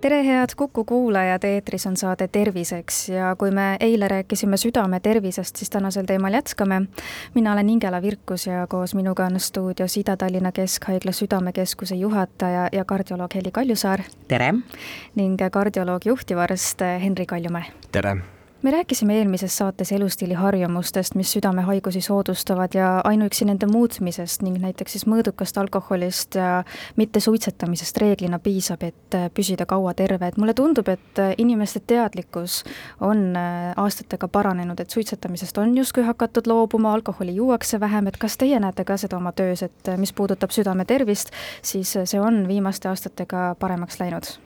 tere, head Kuku kuulajad, eetris on saade Terviseks ja kui me eile rääkisime südame tervisest, siis tänasel teemal jätkame. mina olen Ingela Virkus ja koos minuga on stuudios Ida-Tallinna Keskhaigla Südamekeskuse juhataja ja kardioloog Heli Kaljusaar. tere! ning kardioloog juhtivarst Henri Kaljumäe. tere! Me rääkisime eelmises saates elustiili harjumustest, mis südamehaigusi soodustavad ja ainuüksi nende muutmisest ning näiteks siis mõõdukast alkoholist ja mittesuitsetamisest reeglina piisab, et püsida kaua terve, et mulle tundub, et inimeste teadlikkus on äh, aastatega paranenud, et suitsetamisest on justkui hakatud loobuma, alkoholi juuakse vähem, et kas teie näete ka seda oma töös, et mis puudutab südame tervist, siis see on viimaste aastatega paremaks läinud?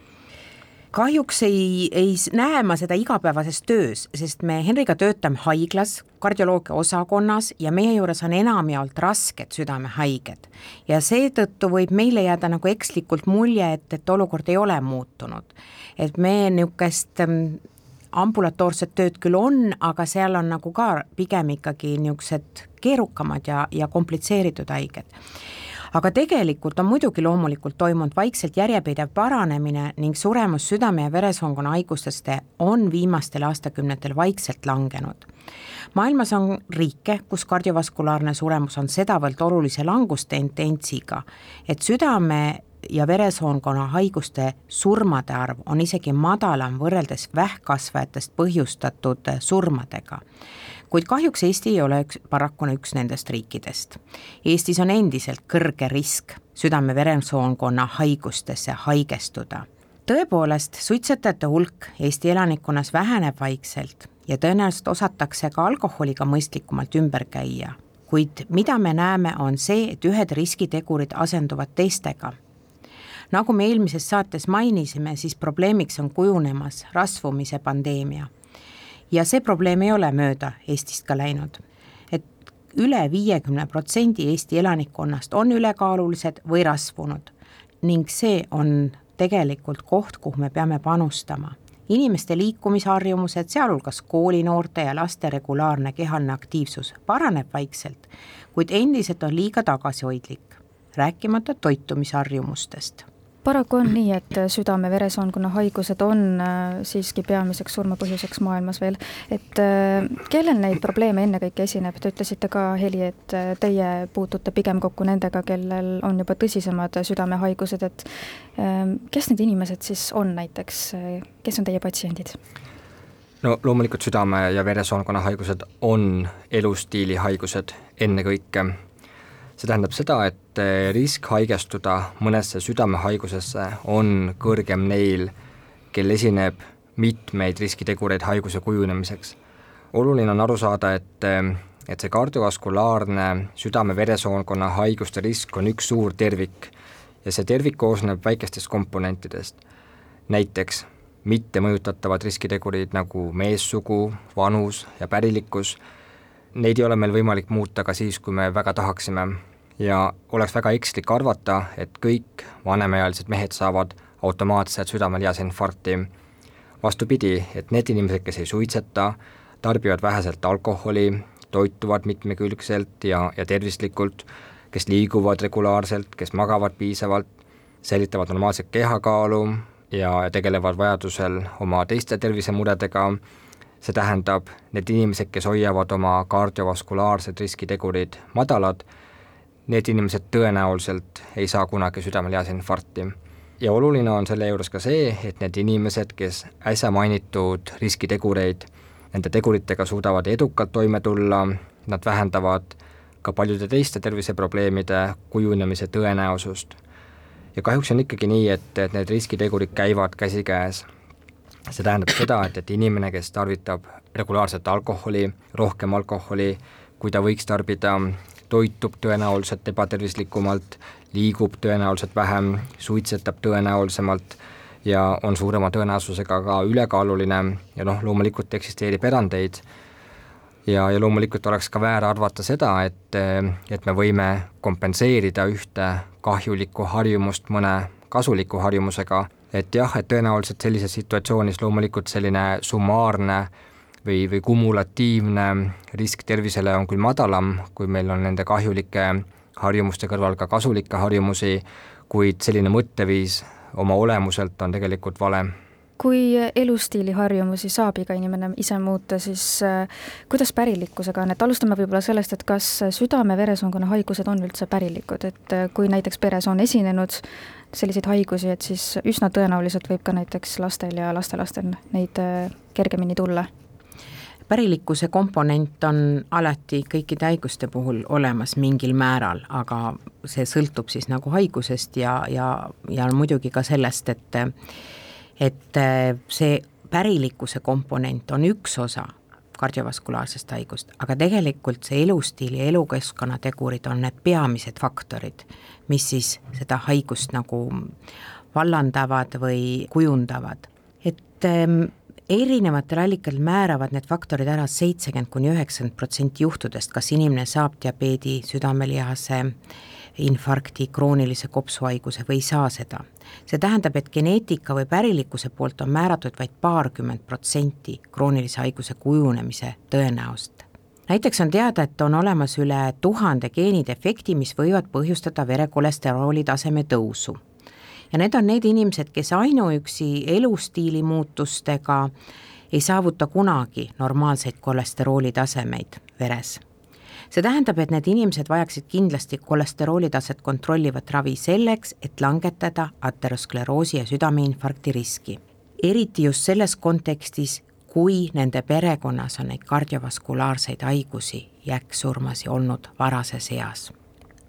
Kahjuks ei, ei näe ma seda igapäevases töös, sest me Henriga töötame haiglas, kardioloogia osakonnas ja meie juures on enamjaolt rasked südamehaiged. ja seetõttu võib meile jääda nagu ekslikult mulje, et, et olukord ei ole muutunud. et me niisugust ähm, ambulatoorset tööd küll on, aga seal on nagu ka pigem ikkagi niisugused keerukamad ja, ja komplitseeritud haiged aga tegelikult on muidugi loomulikult toimunud vaikselt järjepideva paranemine ning suremus südame- ja veresoonkonna haigustest on viimastel aastakümnetel vaikselt langenud. maailmas on riike, kus kardiovaskulaarne suremus on sedavõrd olulise langustendentsiga, et südame ja veresoonkonna haiguste surmade arv on isegi madalam võrreldes vähkkasvajatest põhjustatud surmadega kuid kahjuks Eesti ei ole üks, paraku üks nendest riikidest. Eestis on endiselt kõrge risk südame-veresoonkonna haigustesse haigestuda. tõepoolest, suitsetajate hulk Eesti elanikkonnas väheneb vaikselt ja tõenäoliselt osatakse ka alkoholiga mõistlikumalt ümber käia. kuid mida me näeme, on see, et ühed riskitegurid asenduvad teistega nagu me eelmises saates mainisime, siis probleemiks on kujunemas rasvumise pandeemia ja see probleem ei ole mööda Eestist ka läinud. et üle viiekümne protsendi Eesti elanikkonnast on ülekaalulised või rasvunud ning see on tegelikult koht, kuhu me peame panustama. inimeste liikumisharjumused, sealhulgas koolinoorte ja laste regulaarne kehaline aktiivsus paraneb vaikselt, kuid endiselt on liiga tagasihoidlik, rääkimata toitumisharjumustest paraku on nii, et südame-veresoonkonna haigused on äh, siiski peamiseks surmapõhjuseks maailmas veel. et äh, kellel neid probleeme ennekõike esineb, te ütlesite ka, Heli, et äh, teie puutute pigem kokku nendega, kellel on juba tõsisemad südamehaigused, et kes need inimesed siis on näiteks, kes on teie patsiendid? no loomulikult südame- ja veresoonkonna haigused on elustiilihaigused ennekõike see tähendab seda, et eh, risk haigestuda mõnesse südamehaigusesse on kõrgem neil, kel esineb mitmeid riskitegureid haiguse kujunemiseks. oluline on aru saada, et, eh, et see kardiovaskulaarne südame-veresoonkonna haiguste risk on üks suur tervik ja see tervik koosneb väikestest komponentidest. näiteks mittemõjutatavad riskitegurid nagu meessugu, vanus ja pärilikkus neid ei ole meil võimalik muuta ka siis, kui me väga tahaksime ja oleks väga ekslik arvata, et kõik vanemaealised mehed saavad automaatselt südame-lihasinfarkti. vastupidi, et need inimesed, kes ei suitseta, tarbivad väheselt alkoholi, toituvad mitmekülgselt ja, ja tervislikult, kes liiguvad regulaarselt, kes magavad piisavalt, säilitavad normaalset kehakaalu ja tegelevad vajadusel oma teiste tervisemuredega see tähendab, need inimesed, kes hoiavad oma kardiovaskulaarsed riskitegurid madalad, need inimesed tõenäoliselt ei saa kunagi südame-lihasinfarkti. ja oluline on selle juures ka see, et need inimesed, kes äsja mainitud riskitegureid, nende teguritega suudavad edukalt toime tulla, nad vähendavad ka paljude teiste terviseprobleemide kujunemise tõenäosust. ja kahjuks on ikkagi nii, et, et need riskitegurid käivad käsikäes see tähendab seda, et, et inimene, kes tarvitab regulaarselt alkoholi, rohkem alkoholi, kui ta võiks tarbida, toitub tõenäoliselt ebatervislikumalt, liigub tõenäoliselt vähem, suitsetab tõenäolisemalt ja on suurema tõenäosusega ka ülekaaluline ja noh, loomulikult eksisteerib erandeid, ja, ja loomulikult oleks ka väär arvata seda, et, et me võime kompenseerida ühte kahjulikku harjumust mõne kasuliku harjumusega et jah, et tõenäoliselt sellises situatsioonis loomulikult selline summaarne või, või kumulatiivne risk tervisele on küll madalam, kui meil on nende kahjulike harjumuste kõrval ka kasulikke harjumusi, kuid selline mõtteviis oma olemuselt on tegelikult vale kui elustiiliharjumusi saab iga inimene ise muuta, siis äh, kuidas pärilikkusega on, et alustame võib-olla sellest, et kas südame-veresoonkonna haigused on üldse pärilikud, et äh, kui näiteks peres on esinenud selliseid haigusi, et siis üsna tõenäoliselt võib ka näiteks lastel ja lastelastel neid äh, kergemini tulla. Pärilikkuse komponent on alati kõikide haiguste puhul olemas mingil määral, aga see sõltub siis nagu haigusest ja, ja, ja muidugi ka sellest, et et see pärilikkuse komponent on üks osa kardiovaskulaarsest haigust, aga tegelikult see elustiili ja elukeskkonna tegurid on need peamised faktorid, mis siis seda haigust nagu vallandavad või kujundavad. et erinevatel allikatel määravad need faktorid ära seitsekümmend kuni üheksakümmend protsenti juhtudest, kas inimene saab diabeedi, südamelihase infarkti, kroonilise kopsuhaiguse või ei saa seda. see tähendab, et geneetika või pärilikkuse poolt on määratud vaid paarkümmend protsenti kroonilise haiguse kujunemise tõenäosust. näiteks on teada, et on olemas üle tuhande geenidefekti, mis võivad põhjustada verekolesterooli taseme tõusu ja need on need inimesed, kes ainuüksi elustiili muutustega ei saavuta kunagi normaalseid kolesterooli tasemeid veres. See tähendab, et need inimesed vajaksid kindlasti kolesterooli taset kontrollivat ravi selleks, et langetada ateroskleroosi ja südameinfarkti riski. eriti just selles kontekstis, kui nende perekonnas on neid kardiovasulaarseid haigusi ja äkksurmasi olnud varases eas.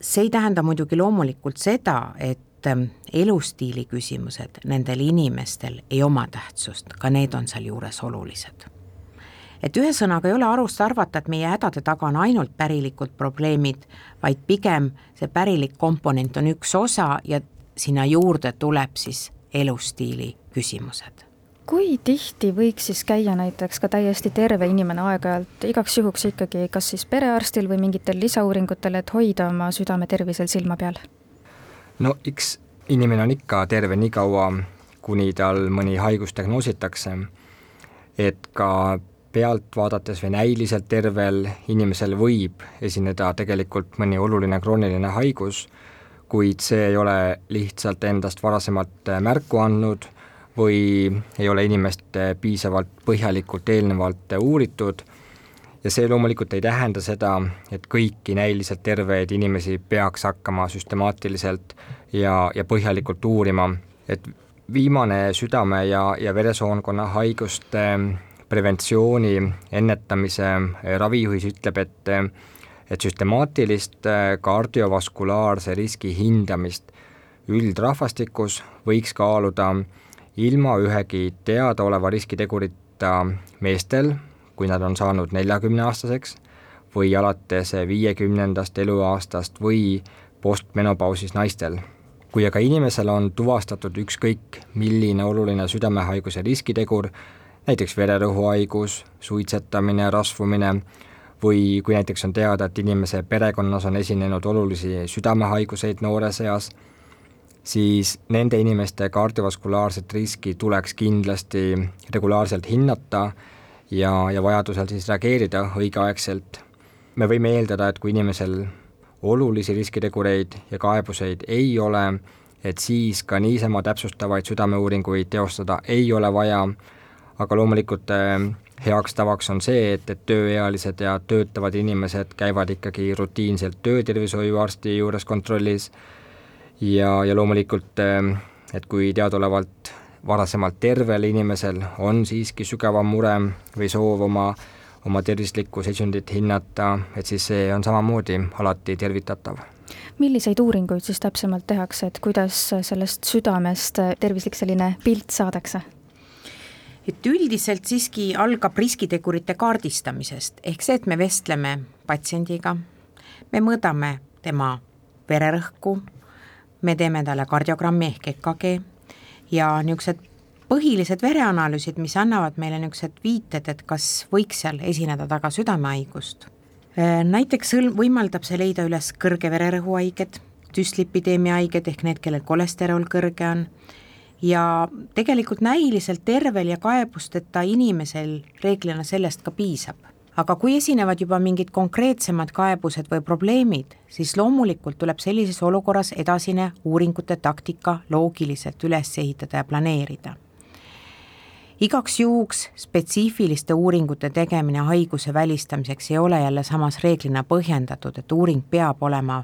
see ei tähenda muidugi loomulikult seda, et et ähm, elustiili küsimused nendel inimestel ei oma tähtsust, ka need on sealjuures olulised. Et ühesõnaga ei ole arust arvata, et meie hädade taga on ainult pärilikud probleemid, vaid pigem see pärilik komponent on üks osa ja sinna juurde tuleb siis elustiili küsimused kui tihti võiks siis käia näiteks ka täiesti terve inimene aeg-ajalt igaks juhuks ikkagi kas siis perearstil või mingitel lisauuringutel, et hoida oma südame tervisel silma peal? no eks inimene on ikka terve nii kaua, kuni tal mõni haigus diagnoositakse, et ka pealt vaadates või näiliselt tervel inimesel võib esineda tegelikult mõni oluline krooniline haigus, kuid see ei ole lihtsalt endast varasemalt märku andnud või ei ole inimest piisavalt põhjalikult eelnevalt uuritud. Ja see loomulikult ei tähenda seda, et kõiki näiliselt terveid inimesi peaks hakkama süstemaatiliselt ja, ja põhjalikult uurima, et viimane südame- ja, ja veresoonkonna haiguste preventsiooni, ennetamise ravijuhis ütleb, et et süstemaatilist kardiovaskulaarse riski hindamist üldrahvastikus võiks kaaluda ilma ühegi teadaoleva riskitegurita meestel kui nad on saanud neljakümneaastaseks või alates viiekümnendast eluaastast või postmenopausis naistel. kui aga inimesel on tuvastatud ükskõik milline oluline südamehaiguse riskitegur, näiteks vererõhuhaigus, suitsetamine, rasvumine, või kui näiteks on teada, et inimese perekonnas on esinenud olulisi südamehaiguseid noores eas, siis nende inimeste kardiovaskulaarset riski tuleks kindlasti regulaarselt hinnata ja, ja vajadusel siis reageerida õigeaegselt. me võime eeldada, et kui inimesel olulisi riskitegureid ja kaebuseid ei ole, et siis ka niisama täpsustavaid südameuuringuid teostada ei ole vaja, aga loomulikult äh, heaks tavaks on see, et, et tööealised ja töötavad inimesed käivad ikkagi rutiinselt töötervishoiuarsti juures kontrollis ja, ja loomulikult, äh, et kui teadaolevalt varasemalt tervel inimesel on siiski sügavam mure või soov oma, oma tervislikku seisundit hinnata, et siis see on samamoodi alati tervitatav. milliseid uuringuid siis täpsemalt tehakse, et kuidas sellest südamest tervislik selline pilt saadakse? Et üldiselt siiski algab riskitegurite kaardistamisest, ehk see, et me vestleme patsiendiga, me mõõdame tema vererõhku, me teeme talle kardiogrammi ehk EKG ja niisugused põhilised vereanalüüsid, mis annavad meile niisugused viited, et kas võiks seal esineda taga südamehaigust. Äh, näiteks sõlm, võimaldab see leida üles kõrge vererõhu haiged, düslipideemia haiged ehk need, kellel kolesterool kõrge on, ja tegelikult näiliselt tervel ja kaebusteta inimesel reeglina sellest ka piisab aga kui esinevad juba mingid konkreetsemad kaebused või probleemid, siis loomulikult tuleb sellises olukorras edasine uuringute taktika loogiliselt üles ehitada ja planeerida. igaks juhuks spetsiifiliste uuringute tegemine haiguse välistamiseks ei ole jälle samas reeglina põhjendatud, et uuring peab olema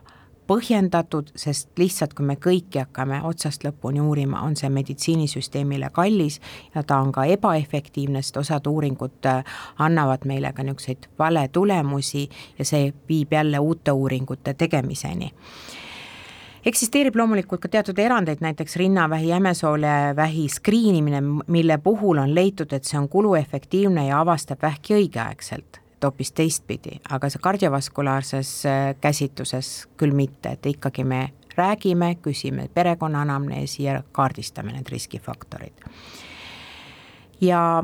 põhjendatud, sest lihtsalt kui me kõiki hakkame otsast lõpuni uurima, on see meditsiinisüsteemile kallis ja ta on ka ebaefektiivne, sest osad uuringud äh, annavad meile ka niisuguseid valetulemusi ja see viib jälle uute uuringute tegemiseni. Eksisteerib loomulikult ka teatud erandeid, näiteks rinnavähi, jämesoolevähi skriinimine, mille puhul on leitud, et see on kuluefektiivne ja avastab vähki õigeaegselt et hoopis teistpidi, aga see kardiovaskulaarses äh, käsitluses küll mitte, et ikkagi me räägime, küsime perekonna anamneesi ja kaardistame need riskifaktorid. ja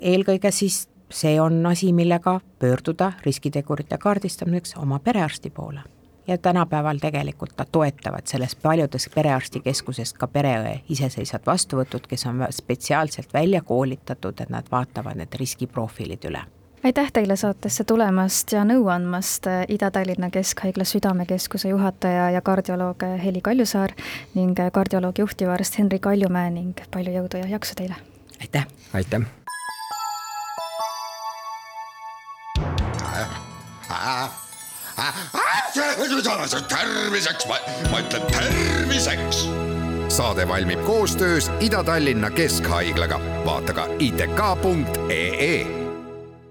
eelkõige siis see on asi, millega pöörduda riskitegurite kaardistamiseks oma perearsti poole ja tänapäeval tegelikult nad toetavad selles paljudes perearstikeskusest ka pereõe iseseisvad vastuvõtud, kes on spetsiaalselt välja koolitatud, et nad vaatavad need riskiprofiilid üle aitäh teile saatesse tulemast ja nõu andmast, äh, Ida-Tallinna Keskhaigla Südamekeskuse juhataja ja kardioloog Heli Kaljusaar ning kardioloogi juhtivarst Henri Kaljumäe ning palju jõudu ja jaksu teile! aitäh! aitäh! terviseks, ma ütlen terviseks. saade valmib koostöös Ida-Tallinna Keskhaiglaga, vaata ka itk.ee